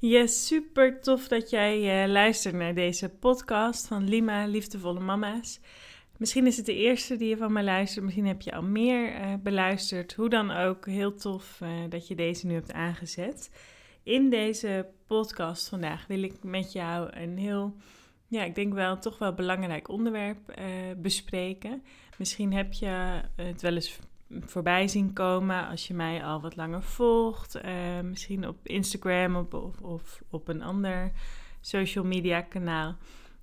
Yes, super tof dat jij uh, luistert naar deze podcast van Lima, Liefdevolle Mama's. Misschien is het de eerste die je van mij luistert, misschien heb je al meer uh, beluisterd. Hoe dan ook, heel tof uh, dat je deze nu hebt aangezet. In deze podcast vandaag wil ik met jou een heel, ja, ik denk wel toch wel belangrijk onderwerp bespreken. Misschien heb je het wel eens voorbij zien komen als je mij al wat langer volgt. Uh, misschien op Instagram of, of, op een ander social media kanaal.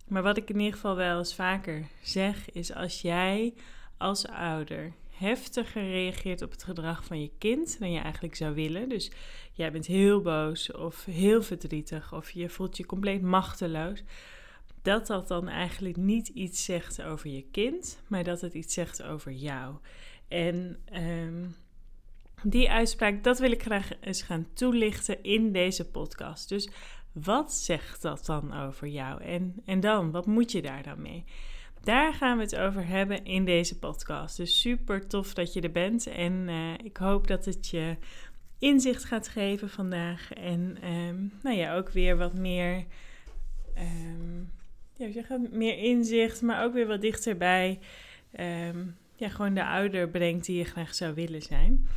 Maar wat ik in ieder geval wel eens vaker zeg, is als jij als ouder heftiger reageert op het gedrag van je kind dan je eigenlijk zou willen. Dus jij bent heel boos of heel verdrietig of je voelt je compleet machteloos. Dat dat dan eigenlijk niet iets zegt over je kind, maar dat het iets zegt over jou. En um, die uitspraak, dat wil ik graag eens gaan toelichten in deze podcast. Dus wat zegt dat dan over jou? En, en dan, wat moet je daar dan mee? Daar gaan we het over hebben in deze podcast. Dus super tof dat je er bent. En uh, ik hoop dat het je inzicht gaat geven vandaag. En um, nou ja, ook weer wat meer. Um, ja, meer inzicht, maar ook weer wat dichterbij. Ja, gewoon de ouder brengt die je graag zou willen zijn.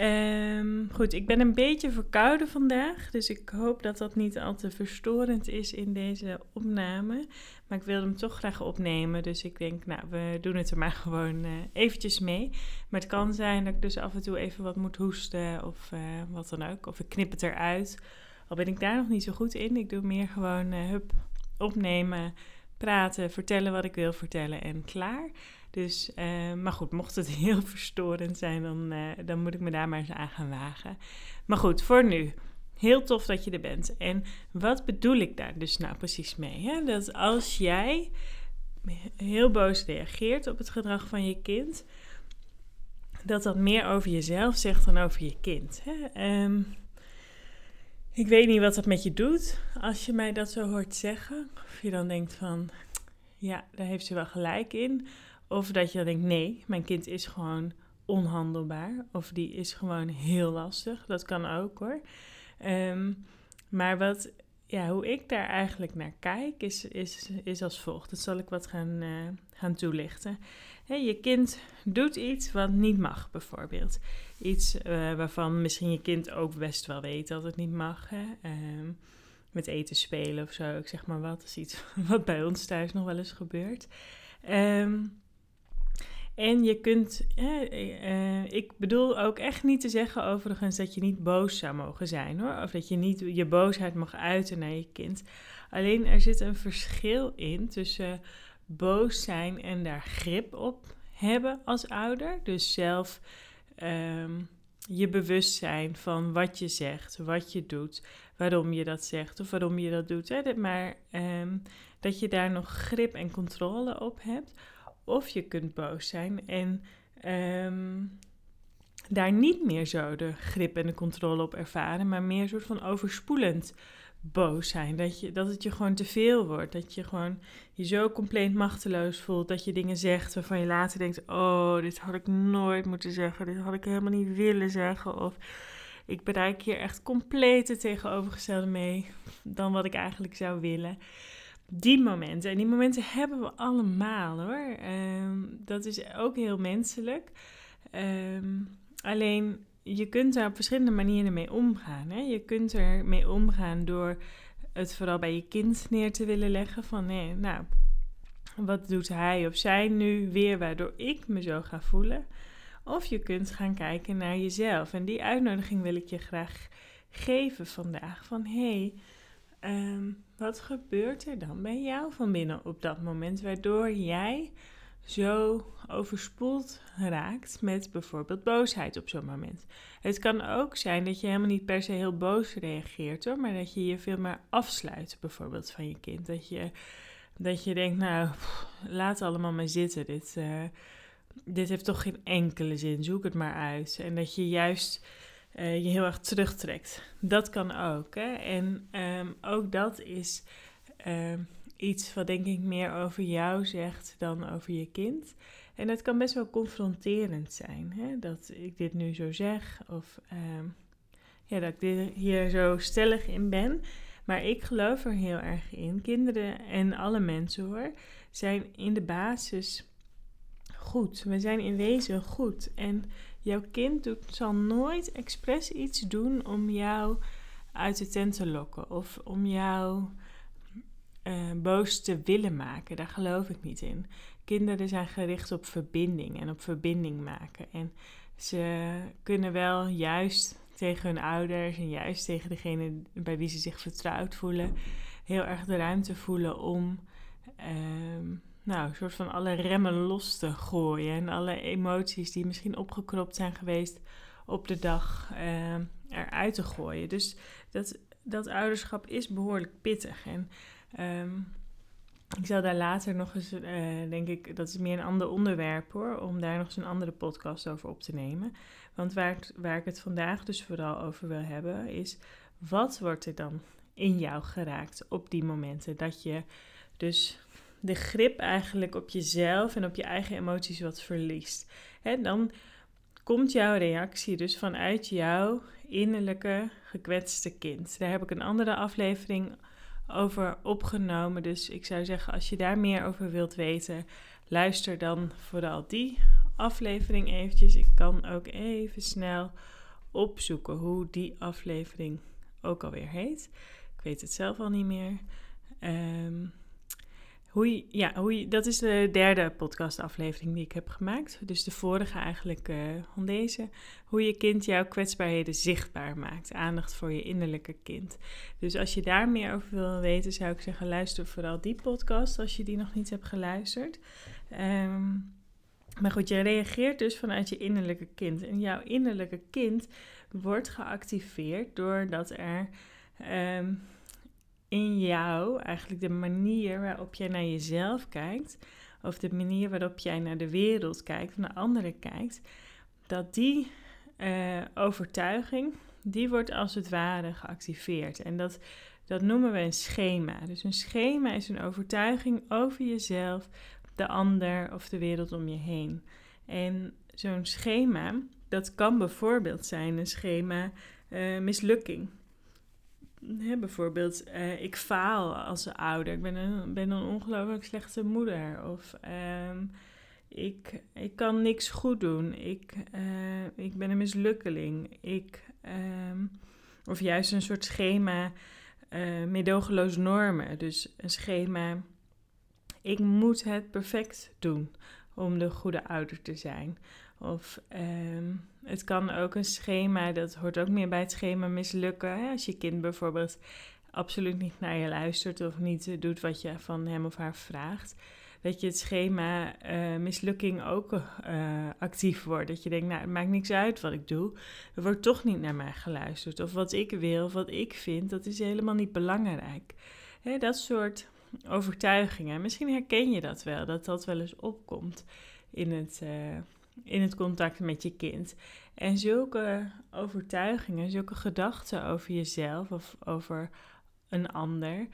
Um, goed, ik ben een beetje verkouden vandaag, dus ik hoop dat dat niet al te verstorend is in deze opname. Maar ik wilde hem toch graag opnemen, dus ik denk, nou, we doen het er maar gewoon uh, eventjes mee. Maar het kan zijn dat ik dus af en toe even wat moet hoesten of uh, wat dan ook, of ik knip het eruit. Al ben ik daar nog niet zo goed in, ik doe meer gewoon, uh, hup, opnemen, praten, vertellen wat ik wil vertellen en klaar. Dus, uh, maar goed, mocht het heel verstorend zijn, dan, uh, dan moet ik me daar maar eens aan gaan wagen. Maar goed, voor nu. Heel tof dat je er bent. En wat bedoel ik daar dus nou precies mee? Hè? Dat als jij heel boos reageert op het gedrag van je kind, dat dat meer over jezelf zegt dan over je kind. Hè? Um, ik weet niet wat dat met je doet als je mij dat zo hoort zeggen. Of je dan denkt van, ja, daar heeft ze wel gelijk in. Of dat je denkt, nee, mijn kind is gewoon onhandelbaar. Of die is gewoon heel lastig. Dat kan ook hoor. Um, maar wat, ja, hoe ik daar eigenlijk naar kijk, is, is, is als volgt. Dat zal ik wat gaan, uh, gaan toelichten. je kind doet iets wat niet mag, bijvoorbeeld. Iets uh, waarvan misschien je kind ook best wel weet dat het niet mag. Hè? Um, met eten spelen of zo, ik zeg maar wat. Dat is iets wat bij ons thuis nog wel eens gebeurt. Um, en je kunt, uh, ik bedoel ook echt niet te zeggen overigens dat je niet boos zou mogen zijn hoor. Of dat je niet je boosheid mag uiten naar je kind. Alleen er zit een verschil in tussen boos zijn en daar grip op hebben als ouder. Dus zelf um, je bewust zijn van wat je zegt, wat je doet, waarom je dat zegt of waarom je dat doet. Hè? Maar um, dat je daar nog grip en controle op hebt of je kunt boos zijn en um, daar niet meer zo de grip en de controle op ervaren, maar meer een soort van overspoelend boos zijn. Dat, je, dat het je gewoon te veel wordt. Dat je gewoon je zo compleet machteloos voelt. Dat je dingen zegt waarvan je later denkt: Oh, dit had ik nooit moeten zeggen. Dit had ik helemaal niet willen zeggen. Of ik bereik hier echt compleet tegenovergestelde mee dan wat ik eigenlijk zou willen die momenten. En die momenten hebben we allemaal hoor. Um, dat is ook heel menselijk. Um, alleen je kunt daar op verschillende manieren mee omgaan. Hè? Je kunt er mee omgaan door het vooral bij je kind neer te willen leggen. Van nee, nou, wat doet hij of zij nu weer waardoor ik me zo ga voelen? Of je kunt gaan kijken naar jezelf. En die uitnodiging wil ik je graag geven vandaag. Van hé, hey, um, wat gebeurt er dan bij jou van binnen op dat moment, waardoor jij zo overspoeld raakt met bijvoorbeeld boosheid op zo'n moment. Het kan ook zijn dat je helemaal niet per se heel boos reageert hoor, maar dat je je veel meer afsluit bijvoorbeeld van je kind. Dat je, dat je denkt, nou, laat allemaal maar zitten, dit, uh, dit heeft toch geen enkele zin, zoek het maar uit. En dat je juist uh, je heel erg terugtrekt. Dat kan ook. Hè? En um, ook dat is um, iets wat denk ik meer over jou zegt dan over je kind. En het kan best wel confronterend zijn hè? dat ik dit nu zo zeg. Of um, ja, dat ik hier zo stellig in ben. Maar ik geloof er heel erg in. Kinderen en alle mensen hoor, zijn in de basis goed. We zijn in wezen goed. En jouw kind doet, zal nooit expres iets doen om jou uit de tent te lokken. Of om jou uh, boos te willen maken. Daar geloof ik niet in. Kinderen zijn gericht op verbinding en op verbinding maken. En ze kunnen wel juist tegen hun ouders en juist tegen degene bij wie ze zich vertrouwd voelen, heel erg de ruimte voelen om ehm, nou, een soort van alle remmen los te gooien. En alle emoties die misschien opgekropt zijn geweest op de dag uh, eruit te gooien. Dus dat, dat ouderschap is behoorlijk pittig. En ehm, ik zal daar later nog eens, uh, denk ik, dat is meer een ander onderwerp hoor, om daar nog eens een andere podcast over op te nemen. Want waar, waar ik het vandaag dus vooral over wil hebben, is wat wordt er dan in jou geraakt op die momenten dat je dus de grip eigenlijk op jezelf en op je eigen emoties wat verliest. Hè, dan komt jouw reactie dus vanuit jouw innerlijke gekwetste kind. Daar heb ik een andere aflevering over opgenomen. Dus ik zou zeggen, als je daar meer over wilt weten, luister dan vooral die aflevering eventjes. Ik kan ook even snel opzoeken hoe die aflevering ook alweer heet. Ik weet het zelf al niet meer. Um, hoe ja, dat is de derde podcastaflevering die ik heb gemaakt. Dus de vorige eigenlijk uh, van deze. Hoe je kind jouw kwetsbaarheden zichtbaar maakt. Aandacht voor je innerlijke kind. Dus als je daar meer over wil weten, zou ik zeggen: luister vooral die podcast als je die nog niet hebt geluisterd. Um, maar goed, je reageert dus vanuit je innerlijke kind. En jouw innerlijke kind wordt geactiveerd doordat er. Um, in jou, eigenlijk de manier waarop jij naar jezelf kijkt, of de manier waarop jij naar de wereld kijkt, naar anderen kijkt, dat die uh, overtuiging, die wordt als het ware geactiveerd. En dat, dat noemen we een schema. Dus een schema is een overtuiging over jezelf, de ander of de wereld om je heen. En zo'n schema, dat kan bijvoorbeeld zijn een schema uh, mislukking bijvoorbeeld, uh, ik faal als ouder. Ik ben een, ben een ongelooflijk slechte moeder. Of ehm, ik, ik kan niks goed doen. Ik, uh, ik ben een mislukkeling. Ik, um, of juist een soort schema, uh, medogeloos normen. Dus een schema, ik moet het perfect doen om de goede ouder te zijn. Of um, het kan ook een schema, dat hoort ook meer bij het schema mislukken. Hè? Als je kind bijvoorbeeld absoluut niet naar je luistert of niet doet wat je van hem of haar vraagt. Dat je het schema uh, mislukking ook uh, actief wordt. Dat je denkt, nou, het maakt niks uit wat ik doe. Er wordt toch niet naar mij geluisterd. Of wat ik wil, of wat ik vind, dat is helemaal niet belangrijk. Hè, dat soort overtuigingen. Misschien herken je dat wel, dat dat wel eens opkomt in het, uh, in het contact met je kind. En zulke overtuigingen, zulke gedachten over jezelf of over een ander,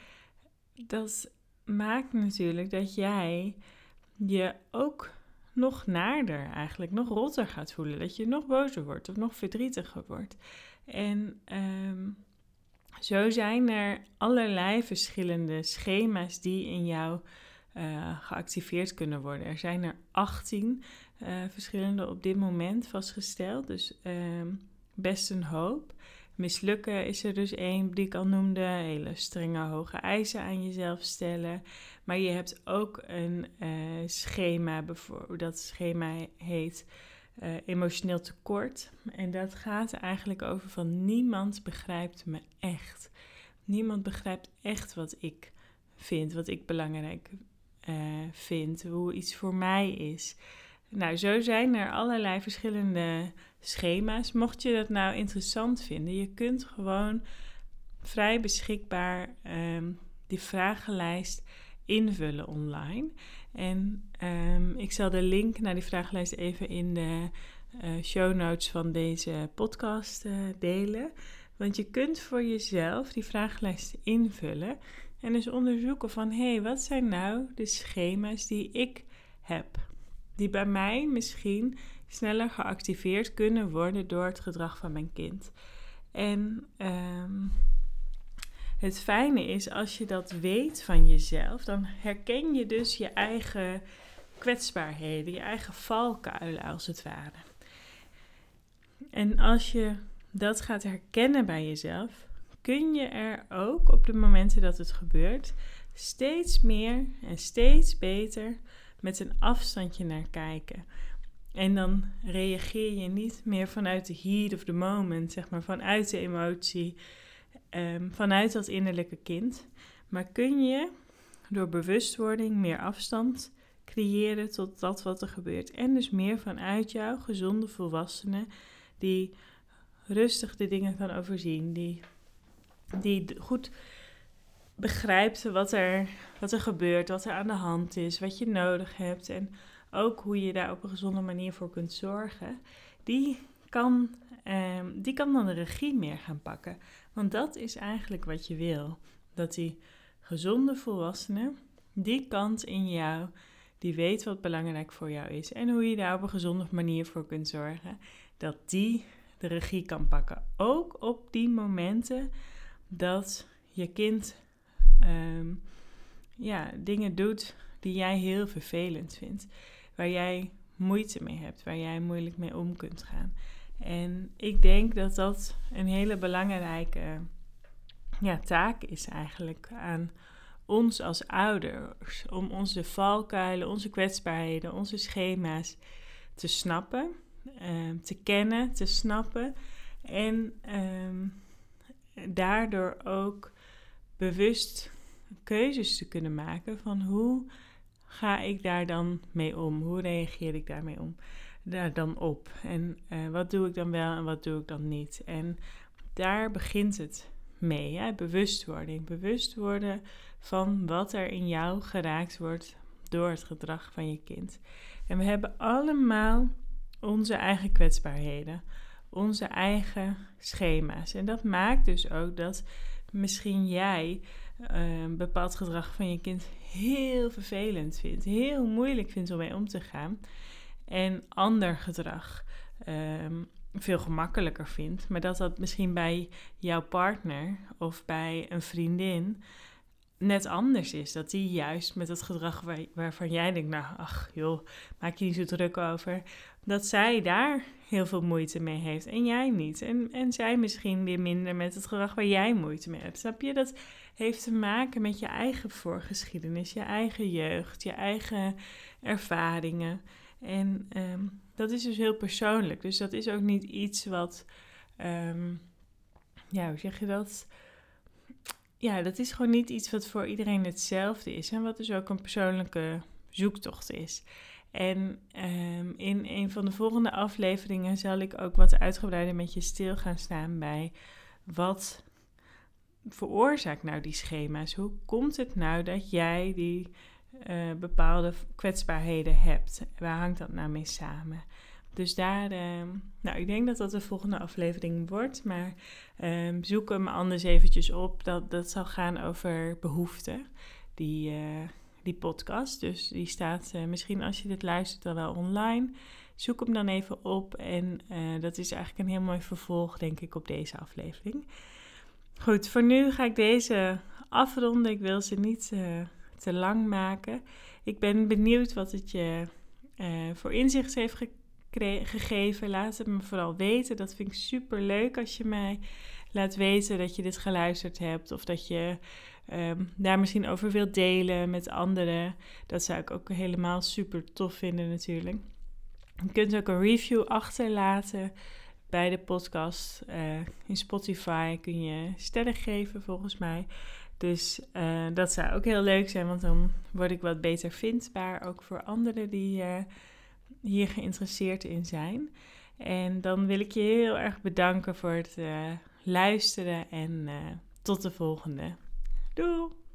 dat maakt natuurlijk dat jij je ook nog naarder eigenlijk, nog rotter gaat voelen. Dat je nog bozer wordt of nog verdrietiger wordt. En um, zo zijn er allerlei verschillende schema's die in jou uh, geactiveerd kunnen worden. Er zijn er 18 uh, verschillende op dit moment vastgesteld. Dus uh, best een hoop. Mislukken is er dus één die ik al noemde. Hele strenge hoge eisen aan jezelf stellen. Maar je hebt ook een uh, schema, dat schema heet emotioneel tekort. En dat gaat eigenlijk over van niemand begrijpt me echt. Niemand begrijpt echt wat ik vind, wat ik belangrijk uh, vind, hoe iets voor mij is. Nou, zo zijn er allerlei verschillende schema's. Mocht je dat nou interessant vinden, je kunt gewoon vrij beschikbaar um, die vragenlijst invullen online. En um, ik zal de link naar die vragenlijst even in de uh, show notes van deze podcast uh, delen. Want je kunt voor jezelf die vragenlijst invullen en dus onderzoeken van hé, hey, wat zijn nou de schema's die ik heb? die bij mij misschien sneller geactiveerd kunnen worden door het gedrag van mijn kind. En ehm, het fijne is, als je dat weet van jezelf, dan herken je dus je eigen kwetsbaarheden, je eigen valkuilen als het ware. En als je dat gaat herkennen bij jezelf, kun je er ook op de momenten dat het gebeurt steeds meer en steeds beter met een afstandje naar kijken. En dan reageer je niet meer vanuit de heat of the moment, zeg maar vanuit de emotie, um, vanuit dat innerlijke kind. Maar kun je door bewustwording meer afstand creëren tot dat wat er gebeurt. En dus meer vanuit jou, gezonde volwassene, die rustig de dingen kan overzien, die, die goed begrijpt wat er, wat er gebeurt, wat er aan de hand is, wat je nodig hebt en ook hoe je daar op een gezonde manier voor kunt zorgen, die kan, eh, die kan dan de regie meer gaan pakken. Want dat is eigenlijk wat je wil. Dat die gezonde volwassene, die kant in jou, die weet wat belangrijk voor jou is en hoe je daar op een gezonde manier voor kunt zorgen, dat die de regie kan pakken. Ook op die momenten dat je kind Ehm, ja, dingen doet die jij heel vervelend vindt. Waar jij moeite mee hebt, waar jij moeilijk mee om kunt gaan. En ik denk dat dat een hele belangrijke ja, taak is eigenlijk aan ons als ouders. Om onze valkuilen, onze kwetsbaarheden, onze schema's te snappen, ehm, te kennen, te snappen. En ehm, daardoor ook bewust keuzes te kunnen maken van hoe ga ik daar dan mee om? Hoe reageer ik daarmee om? Daar dan op. En uh, wat doe ik dan wel en wat doe ik dan niet? En daar begint het mee. Hè? Bewustwording. Bewust worden van wat er in jou geraakt wordt door het gedrag van je kind. En we hebben allemaal onze eigen kwetsbaarheden, onze eigen schema's. En dat maakt dus ook dat misschien jij uh, bepaald gedrag van je kind heel vervelend vindt, heel moeilijk vindt om mee om te gaan, en ander gedrag ehm, veel gemakkelijker vindt, maar dat dat misschien bij jouw partner of bij een vriendin net anders is. Dat die juist met het gedrag waar, waarvan jij denkt, nou, ach joh, maak je niet zo druk over. Dat zij daar heel veel moeite mee heeft en jij niet. En, en zij misschien weer minder met het gedrag waar jij moeite mee hebt. Snap je? Dat heeft te maken met je eigen voorgeschiedenis, je eigen jeugd, je eigen ervaringen. En ehm, dat is dus heel persoonlijk. Dus dat is ook niet iets wat, um, ja, hoe zeg je dat? ja, dat is gewoon niet iets wat voor iedereen hetzelfde is. En wat dus ook een persoonlijke zoektocht is. En um, in een van de volgende afleveringen zal ik ook wat uitgebreider met je stil gaan staan bij wat veroorzaakt nou die schema's? Hoe komt het nou dat jij die uh, bepaalde kwetsbaarheden hebt? Waar hangt dat nou mee samen? Dus daar, ehm, nou, ik denk dat dat de volgende aflevering wordt. Maar um, zoek hem anders eventjes op. Dat, dat zal gaan over behoeften, die, uh, die podcast. Dus die staat uh, misschien als je dit luistert dan wel online. Zoek hem dan even op. En uh, dat is eigenlijk een heel mooi vervolg, denk ik, op deze aflevering. Goed, voor nu ga ik deze afronden. Ik wil ze niet te lang maken. Ik ben benieuwd wat het je voor inzicht heeft gegeven. Laat het me vooral weten. Dat vind ik super leuk als je mij laat weten dat je dit geluisterd hebt. Of dat je ehm, daar misschien over wilt delen met anderen. Dat zou ik ook helemaal super tof vinden natuurlijk. Je kunt ook een review achterlaten bij de podcast. Uh, in Spotify kun je sterren geven volgens mij. Dus uh, dat zou ook heel leuk zijn, want dan word ik wat beter vindbaar. Ook voor anderen die uh, hier geïnteresseerd in zijn. En dan wil ik je heel erg bedanken voor het luisteren en tot de volgende. Doei!